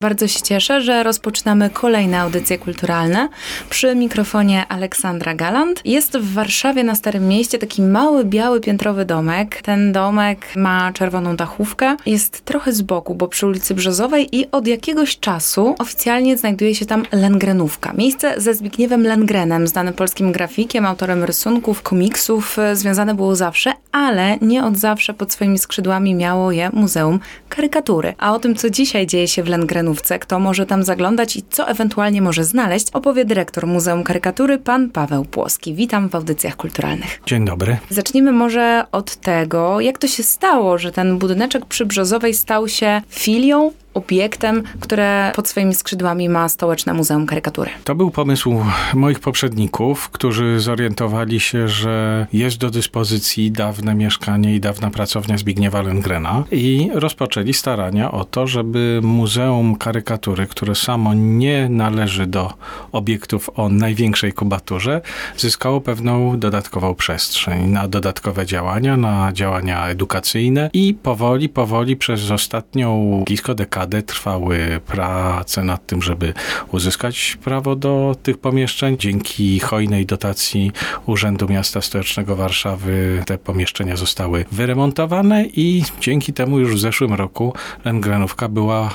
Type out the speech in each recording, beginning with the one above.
Bardzo się cieszę, że rozpoczynamy kolejne audycje kulturalne. Przy mikrofonie Aleksandra Galant. Jest w Warszawie na Starym Mieście taki mały, biały, piętrowy domek. Ten domek ma czerwoną dachówkę. Jest trochę z boku, bo przy ulicy Brzozowej i od jakiegoś czasu oficjalnie znajduje się tam Lengrenówka. Miejsce ze Zbigniewem Lengrenem, znanym polskim grafikiem, autorem rysunków, komiksów, związane było zawsze, ale nie od zawsze pod swoimi skrzydłami miało je Muzeum Karykatury. A o tym, co dzisiaj dzieje się w Lengrenu, kto może tam zaglądać i co ewentualnie może znaleźć, opowie dyrektor Muzeum Karykatury, pan Paweł Płoski. Witam w audycjach kulturalnych. Dzień dobry. Zacznijmy może od tego, jak to się stało, że ten budyneczek przy Brzozowej stał się filią obiektem, które pod swoimi skrzydłami ma Stołeczne Muzeum Karykatury. To był pomysł moich poprzedników, którzy zorientowali się, że jest do dyspozycji dawne mieszkanie i dawna pracownia Zbigniewa Lengrena i rozpoczęli starania o to, żeby Muzeum Karykatury, które samo nie należy do obiektów o największej kubaturze, zyskało pewną dodatkową przestrzeń na dodatkowe działania, na działania edukacyjne i powoli, powoli przez ostatnią blisko dekadę dekadę trwały prace nad tym, żeby uzyskać prawo do tych pomieszczeń. Dzięki hojnej dotacji Urzędu Miasta Stołecznego Warszawy te pomieszczenia zostały wyremontowane i dzięki temu już w zeszłym roku Lengrenówka była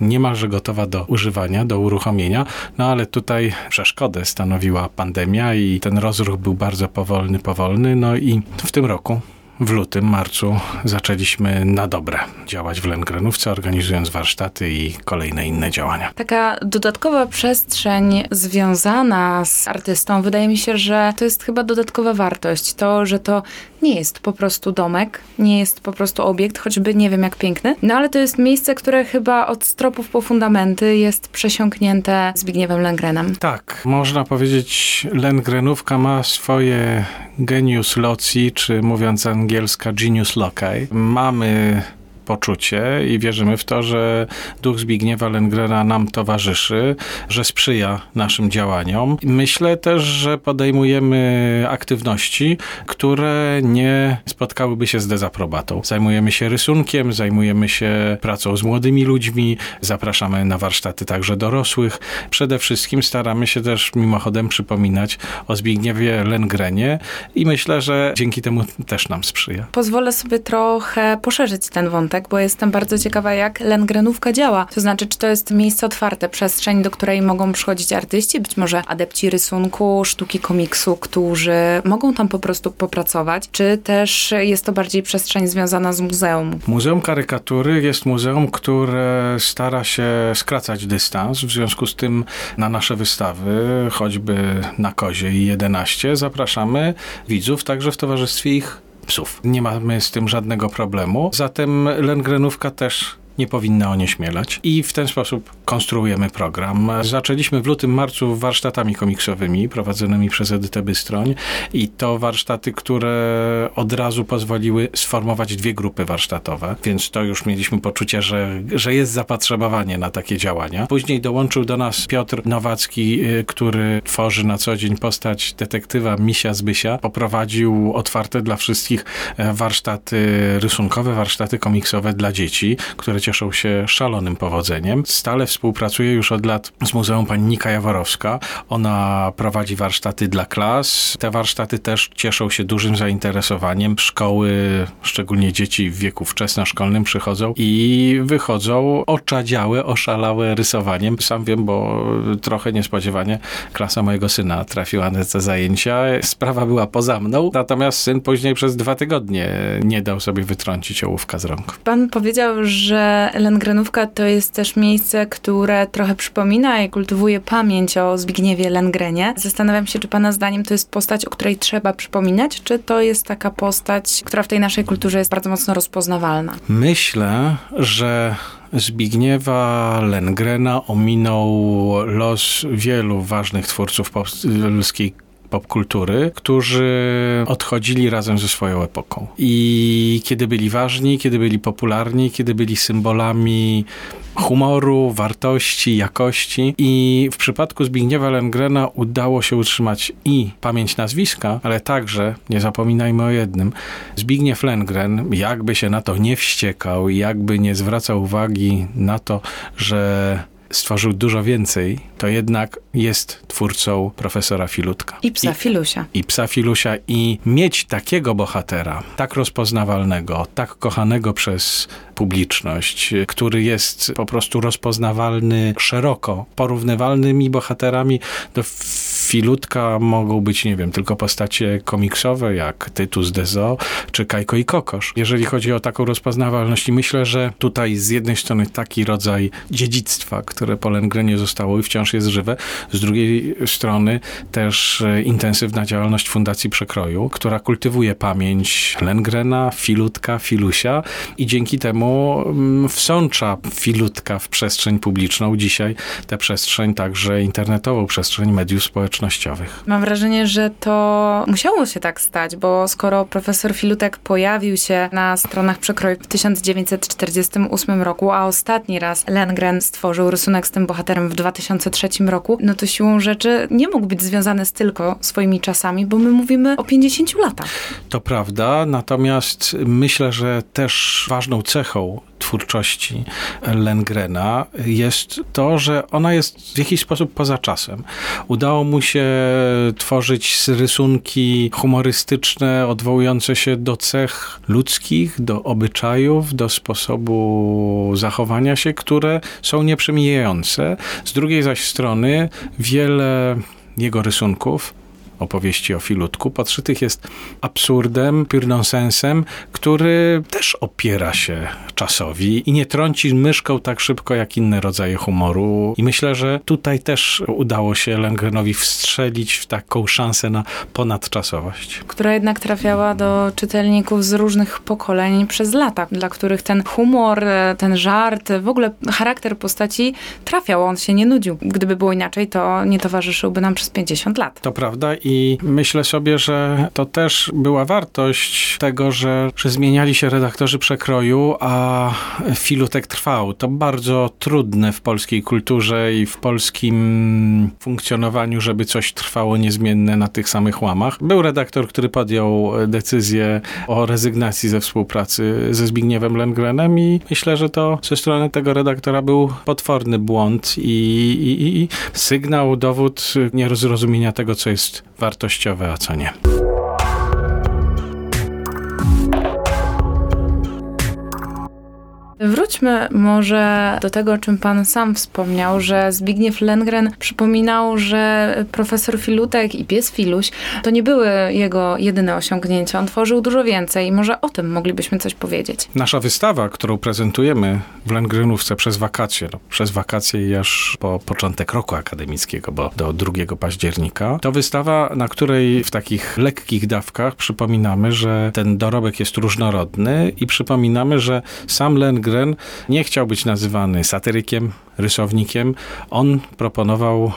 niemalże gotowa do używania, do uruchomienia, no ale tutaj przeszkodę stanowiła pandemia i ten rozruch był bardzo powolny, powolny, no i w tym roku w lutym, marcu zaczęliśmy na dobre działać w Lengrenówce, organizując warsztaty i kolejne inne działania. Taka dodatkowa przestrzeń związana z artystą, wydaje mi się, że to jest chyba dodatkowa wartość. To, że to nie jest po prostu domek, nie jest po prostu obiekt, choćby nie wiem jak piękny, no ale to jest miejsce, które chyba od stropów po fundamenty jest przesiąknięte Zbigniewem Lengrenem. Tak, można powiedzieć, Lengrenówka ma swoje genius loci, czy mówiąc angielska genius loci. Mamy poczucie i wierzymy w to, że duch Zbigniewa Lengrena nam towarzyszy, że sprzyja naszym działaniom. Myślę też, że podejmujemy aktywności, które nie spotkałyby się z dezaprobatą. Zajmujemy się rysunkiem, zajmujemy się pracą z młodymi ludźmi, zapraszamy na warsztaty także dorosłych. Przede wszystkim staramy się też mimochodem przypominać o Zbigniewie Lengrenie i myślę, że dzięki temu też nam sprzyja. Pozwolę sobie trochę poszerzyć ten wątek bo jestem bardzo ciekawa, jak Lengrenówka działa. To znaczy, czy to jest miejsce otwarte, przestrzeń, do której mogą przychodzić artyści, być może adepci rysunku, sztuki komiksu, którzy mogą tam po prostu popracować, czy też jest to bardziej przestrzeń związana z muzeum? Muzeum Karykatury jest muzeum, które stara się skracać dystans, w związku z tym na nasze wystawy, choćby na Kozie i 11, zapraszamy widzów także w towarzystwie ich psów. Nie mamy z tym żadnego problemu. Zatem Lengrenówka też nie powinna onieśmielać. I w ten sposób konstruujemy program. Zaczęliśmy w lutym, marcu warsztatami komiksowymi prowadzonymi przez Edytę Bystroń i to warsztaty, które od razu pozwoliły sformować dwie grupy warsztatowe, więc to już mieliśmy poczucie, że, że jest zapotrzebowanie na takie działania. Później dołączył do nas Piotr Nowacki, y, który tworzy na co dzień postać detektywa Misia Zbysia. Poprowadził otwarte dla wszystkich e, warsztaty rysunkowe, warsztaty komiksowe dla dzieci, które cieszą się szalonym powodzeniem. Stale współpracuje już od lat z Muzeum pani Nika Jaworowska. Ona prowadzi warsztaty dla klas. Te warsztaty też cieszą się dużym zainteresowaniem. Szkoły, szczególnie dzieci w wieku wczesnoszkolnym przychodzą i wychodzą oczadziałe, oszalałe rysowaniem. Sam wiem, bo trochę niespodziewanie klasa mojego syna trafiła na te zajęcia. Sprawa była poza mną, natomiast syn później przez dwa tygodnie nie dał sobie wytrącić ołówka z rąk. Pan powiedział, że Lengrenówka to jest też miejsce, które trochę przypomina i kultywuje pamięć o Zbigniewie Lengrenie. Zastanawiam się, czy pana zdaniem to jest postać, o której trzeba przypominać, czy to jest taka postać, która w tej naszej kulturze jest bardzo mocno rozpoznawalna? Myślę, że Zbigniewa Lengrena ominął los wielu ważnych twórców polskiej popkultury, którzy odchodzili razem ze swoją epoką. I kiedy byli ważni, kiedy byli popularni, kiedy byli symbolami humoru, wartości, jakości i w przypadku Zbigniewa Lengrena udało się utrzymać i pamięć nazwiska, ale także, nie zapominajmy o jednym, Zbigniew Lengren, jakby się na to nie wściekał, jakby nie zwracał uwagi na to, że stworzył dużo więcej, to jednak jest twórcą profesora Filutka. I psa Filusia. I psa Filusia i mieć takiego bohatera, tak rozpoznawalnego, tak kochanego przez publiczność, który jest po prostu rozpoznawalny szeroko, porównywalnymi bohaterami do Filutka mogą być, nie wiem, tylko postacie komiksowe, jak Tytus Dezo, czy Kajko i Kokosz. Jeżeli chodzi o taką rozpoznawalność i myślę, że tutaj z jednej strony taki rodzaj dziedzictwa, które po Lengrenie zostało i wciąż jest żywe, z drugiej strony też e, intensywna działalność Fundacji Przekroju, która kultywuje pamięć Lengrena, Filutka, Filusia i dzięki temu mm, wsącza Filutka w przestrzeń publiczną. Dzisiaj tę przestrzeń także internetową, przestrzeń mediów społecznościowych. Mam wrażenie, że to musiało się tak stać, bo skoro profesor Filutek pojawił się na stronach Przekroju w 1948 roku, a ostatni raz Lengren stworzył rysunek z tym bohaterem w 2003 roku, no to siłą rzeczy nie mógł być związany z tylko swoimi czasami, bo my mówimy o 50 latach. To prawda, natomiast myślę, że też ważną cechą twórczości Lengrena jest to, że ona jest w jakiś sposób poza czasem. Udało mu się tworzyć rysunki humorystyczne, odwołujące się do cech ludzkich, do obyczajów, do sposobu zachowania się, które są nieprzemijające. Z drugiej zaś strony wiele jego rysunków opowieści o Filutku, podszytych jest absurdem, nonsensem, który też opiera się czasowi i nie trąci myszką tak szybko jak inne rodzaje humoru. I myślę, że tutaj też udało się Lengrenowi wstrzelić w taką szansę na ponadczasowość. Która jednak trafiała do czytelników z różnych pokoleń przez lata, dla których ten humor, ten żart, w ogóle charakter postaci trafiał, on się nie nudził. Gdyby było inaczej, to nie towarzyszyłby nam przez 50 lat. To prawda i myślę sobie, że to też była wartość tego, że, że zmieniali się redaktorzy przekroju, a filutek trwał. To bardzo trudne w polskiej kulturze i w polskim funkcjonowaniu, żeby coś trwało niezmienne na tych samych łamach. Był redaktor, który podjął decyzję o rezygnacji ze współpracy ze Zbigniewem Lengrenem i myślę, że to ze strony tego redaktora był potworny błąd i, i, i sygnał, dowód niezrozumienia tego, co jest wartościowe, a co nie. Wróćmy może do tego, o czym pan sam wspomniał, że Zbigniew Lengren przypominał, że profesor Filutek i pies Filuś to nie były jego jedyne osiągnięcia. On tworzył dużo więcej może o tym moglibyśmy coś powiedzieć. Nasza wystawa, którą prezentujemy w Lengrenówce przez wakacje, no, przez wakacje i aż po początek roku akademickiego, bo do 2 października, to wystawa, na której w takich lekkich dawkach przypominamy, że ten dorobek jest różnorodny i przypominamy, że sam Lengren nie chciał być nazywany satyrykiem, rysownikiem. On proponował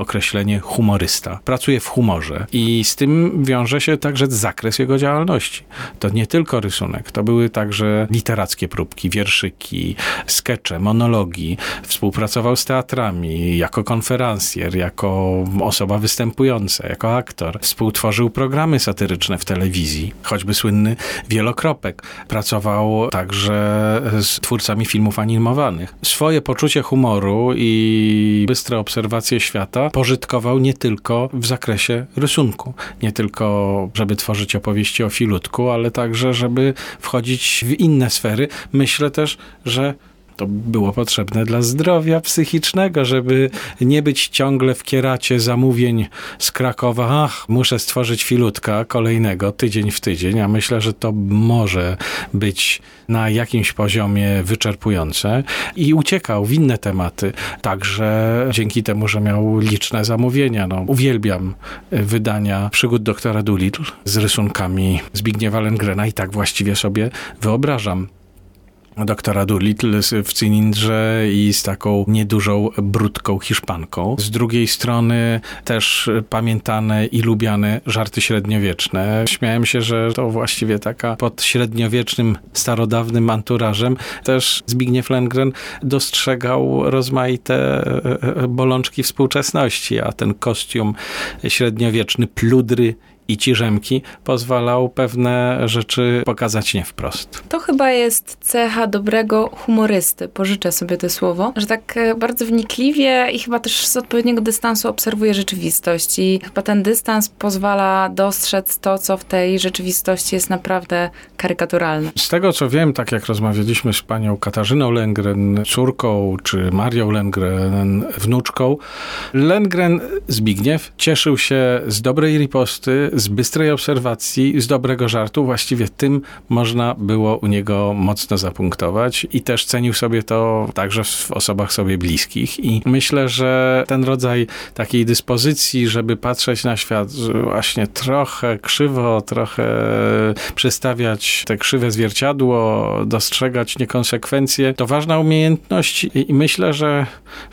określenie humorysta. Pracuje w humorze i z tym wiąże się także zakres jego działalności. To nie tylko rysunek, to były także literackie próbki, wierszyki, skecze, monologi. Współpracował z teatrami jako konferencjer, jako osoba występująca, jako aktor. Współtworzył programy satyryczne w telewizji, choćby słynny Wielokropek. Pracował także z twórcami filmów animowanych. Swoje poczucie humoru i bystre obserwacje świata pożytkował nie tylko w zakresie rysunku, nie tylko, żeby tworzyć opowieści o filutku, ale także, żeby wchodzić w inne sfery. Myślę też, że to było potrzebne dla zdrowia psychicznego, żeby nie być ciągle w kieracie zamówień z Krakowa. Ach, muszę stworzyć filutka kolejnego tydzień w tydzień, a myślę, że to może być na jakimś poziomie wyczerpujące i uciekał w inne tematy. Także dzięki temu, że miał liczne zamówienia. No, uwielbiam wydania przygód doktora Doolittle z rysunkami Zbigniewa Lengrena i tak właściwie sobie wyobrażam doktora Doolittle w cylindrze i z taką niedużą, brudką hiszpanką. Z drugiej strony też pamiętane i lubiane żarty średniowieczne. Śmiałem się, że to właściwie taka pod średniowiecznym, starodawnym anturażem też Zbigniew Lengren dostrzegał rozmaite e, e, bolączki współczesności, a ten kostium średniowieczny, pludry i ciżemki pozwalał pewne rzeczy pokazać nie wprost. To chyba jest cecha dobrego humorysty, pożyczę sobie to słowo, że tak e, bardzo wnikliwie i chyba też z odpowiedniego dystansu obserwuje rzeczywistość i chyba ten dystans pozwala dostrzec to, co w tej rzeczywistości jest naprawdę karykaturalne. Z tego co wiem, tak jak rozmawialiśmy z panią Katarzyną Lengren, córką, czy Marią Lengren, wnuczką, Lengren Zbigniew cieszył się z dobrej riposty, z bystrej obserwacji, z dobrego żartu. Właściwie tym można było u niego mocno zapunktować i też cenił sobie to także w osobach sobie bliskich. I myślę, że ten rodzaj takiej dyspozycji, żeby patrzeć na świat właśnie trochę krzywo, trochę przestawiać te krzywe zwierciadło, dostrzegać niekonsekwencje, to ważna umiejętność i myślę, że,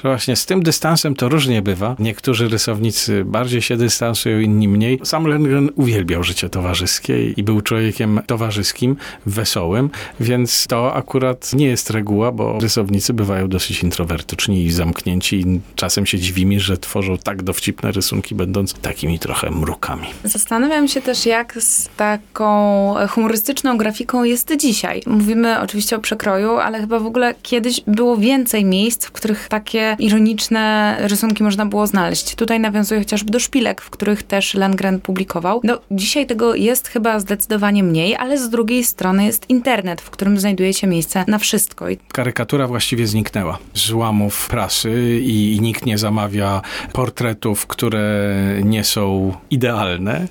że właśnie z tym dystansem to różnie bywa. Niektórzy rysownicy bardziej się dystansują, inni mniej. Sam Uwielbiał życie towarzyskie i był człowiekiem towarzyskim, wesołym, więc to akurat nie jest reguła, bo rysownicy bywają dosyć introwertyczni i zamknięci i czasem się dziwimy, że tworzą tak dowcipne rysunki, będąc takimi trochę mrukami. Zastanawiam się też, jak z taką humorystyczną grafiką jest dzisiaj. Mówimy oczywiście o przekroju, ale chyba w ogóle kiedyś było więcej miejsc, w których takie ironiczne rysunki można było znaleźć. Tutaj nawiązuję chociażby do szpilek, w których też Lengren publikował no, dzisiaj tego jest chyba zdecydowanie mniej, ale z drugiej strony jest internet, w którym znajduje się miejsce na wszystko. Karykatura właściwie zniknęła z łamów prasy i, i nikt nie zamawia portretów, które nie są idealne.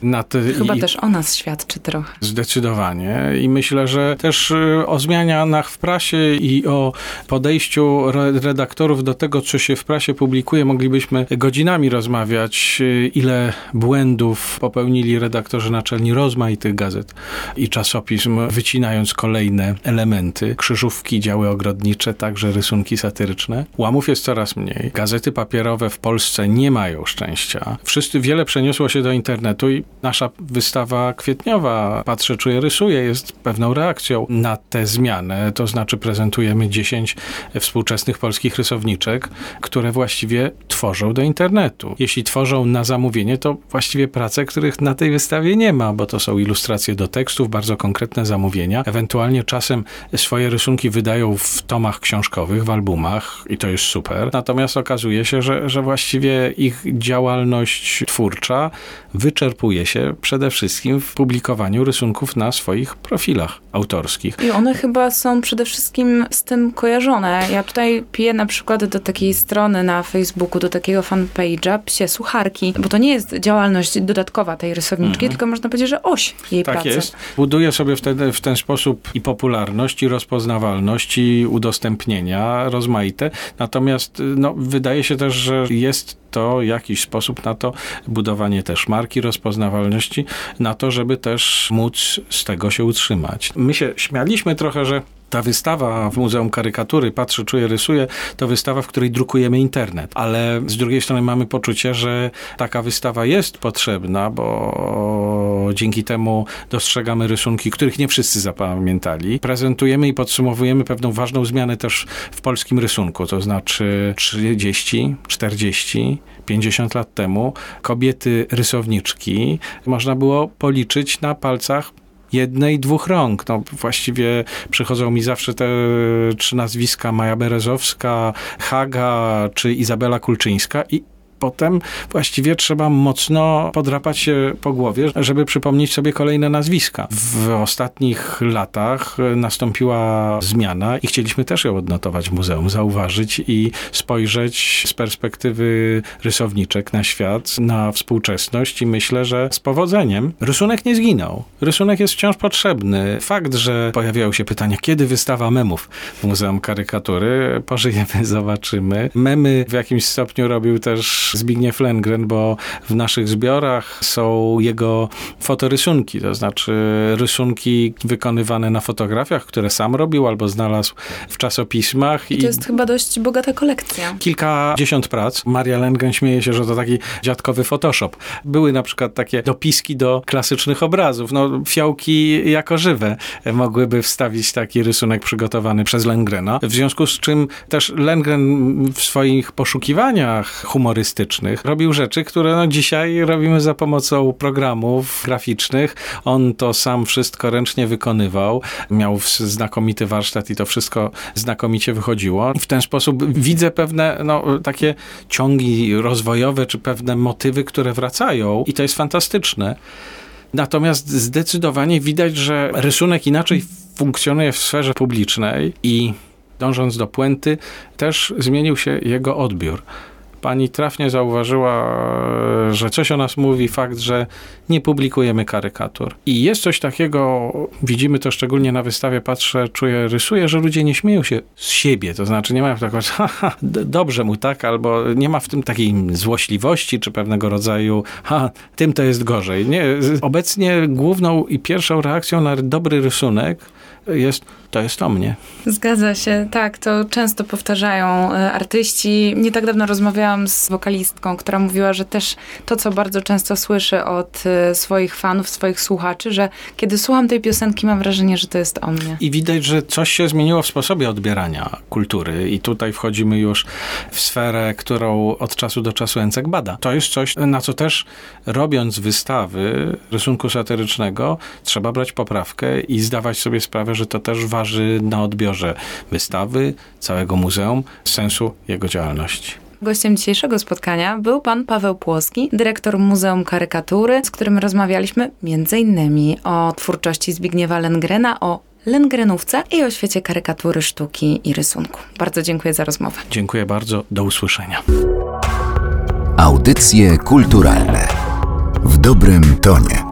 Chyba i, też o nas świadczy trochę. Zdecydowanie. I myślę, że też y, o zmianach w prasie i o podejściu redaktorów do tego, co się w prasie publikuje, moglibyśmy godzinami rozmawiać, y, ile błędów popełnili mieli redaktorzy naczelni rozmaitych gazet i czasopism, wycinając kolejne elementy, krzyżówki, działy ogrodnicze, także rysunki satyryczne. Łamów jest coraz mniej. Gazety papierowe w Polsce nie mają szczęścia. Wszyscy, wiele przeniosło się do internetu i nasza wystawa kwietniowa Patrzę, czuję, rysuję jest pewną reakcją na tę zmianę. To znaczy prezentujemy 10 współczesnych polskich rysowniczek, które właściwie tworzą do internetu. Jeśli tworzą na zamówienie, to właściwie prace, których na tej wystawie nie ma, bo to są ilustracje do tekstów, bardzo konkretne zamówienia. Ewentualnie czasem swoje rysunki wydają w tomach książkowych, w albumach i to jest super. Natomiast okazuje się, że, że właściwie ich działalność twórcza wyczerpuje się przede wszystkim w publikowaniu rysunków na swoich profilach autorskich. I one chyba są przede wszystkim z tym kojarzone. Ja tutaj piję na przykład do takiej strony na Facebooku, do takiego fanpage'a Psie Sucharki, bo to nie jest działalność dodatkowa tej rysowniczki, mhm. tylko można powiedzieć, że oś jej tak pracy. Tak jest. Buduje sobie wtedy w ten sposób i popularność, i rozpoznawalność, i udostępnienia rozmaite. Natomiast no, wydaje się też, że jest to jakiś sposób na to budowanie też marki, rozpoznawalności, na to, żeby też móc z tego się utrzymać. My się śmialiśmy trochę, że ta wystawa w Muzeum Karykatury Patrzę, Czuję, Rysuję to wystawa, w której drukujemy internet, ale z drugiej strony mamy poczucie, że taka wystawa jest potrzebna, bo dzięki temu dostrzegamy rysunki, których nie wszyscy zapamiętali. Prezentujemy i podsumowujemy pewną ważną zmianę też w polskim rysunku, to znaczy 30, 40, 50 lat temu kobiety rysowniczki można było policzyć na palcach jednej, dwóch rąk. No, właściwie przychodzą mi zawsze te trzy nazwiska, Maja Berezowska, Haga czy Izabela Kulczyńska i potem właściwie trzeba mocno podrapać się po głowie, żeby przypomnieć sobie kolejne nazwiska. W ostatnich latach nastąpiła zmiana i chcieliśmy też ją odnotować w muzeum, zauważyć i spojrzeć z perspektywy rysowniczek na świat, na współczesność i myślę, że z powodzeniem rysunek nie zginął. Rysunek jest wciąż potrzebny. Fakt, że pojawiają się pytania, kiedy wystawa memów w Muzeum Karykatury, pożyjemy, zobaczymy. Memy w jakimś stopniu robił też Zbigniew Lengren, bo w naszych zbiorach są jego fotorysunki, to znaczy rysunki wykonywane na fotografiach, które sam robił albo znalazł w czasopismach. I to jest chyba dość bogata kolekcja. Kilkadziesiąt prac. Maria Lengren śmieje się, że to taki dziadkowy Photoshop. Były na przykład takie dopiski do klasycznych obrazów. No, fiołki jako żywe mogłyby wstawić taki rysunek przygotowany przez Lengrena. W związku z czym też Lengren w swoich poszukiwaniach humorystycznych robił rzeczy, które no dzisiaj robimy za pomocą programów graficznych. On to sam wszystko ręcznie wykonywał. Miał znakomity warsztat i to wszystko znakomicie wychodziło. W ten sposób widzę pewne no, takie ciągi rozwojowe, czy pewne motywy, które wracają i to jest fantastyczne. Natomiast zdecydowanie widać, że rysunek inaczej funkcjonuje w sferze publicznej i dążąc do puenty, też zmienił się jego odbiór. Pani trafnie zauważyła, że coś o nas mówi fakt, że nie publikujemy karykatur. I jest coś takiego, widzimy to szczególnie na wystawie, patrzę, czuję, rysuję, że ludzie nie śmieją się z siebie. To znaczy nie mają takiego, haha, dobrze mu tak, albo nie ma w tym takiej złośliwości, czy pewnego rodzaju, ha, tym to jest gorzej. Nie, obecnie główną i pierwszą reakcją na dobry rysunek jest, to jest o mnie. Zgadza się, tak, to często powtarzają e, artyści. Nie tak dawno rozmawiałam z wokalistką, która mówiła, że też to, co bardzo często słyszy od e, swoich fanów, swoich słuchaczy, że kiedy słucham tej piosenki, mam wrażenie, że to jest o mnie. I widać, że coś się zmieniło w sposobie odbierania kultury i tutaj wchodzimy już w sferę, którą od czasu do czasu Encek bada. To jest coś, na co też robiąc wystawy rysunku satyrycznego, trzeba brać poprawkę i zdawać sobie sprawę, że to też waży na odbiorze wystawy, całego muzeum, sensu jego działalności. Gościem dzisiejszego spotkania był pan Paweł Płoski, dyrektor Muzeum Karykatury, z którym rozmawialiśmy m.in. o twórczości Zbigniewa Lengrena, o Lengrenówce i o świecie karykatury, sztuki i rysunku. Bardzo dziękuję za rozmowę. Dziękuję bardzo. Do usłyszenia. Audycje kulturalne w dobrym tonie.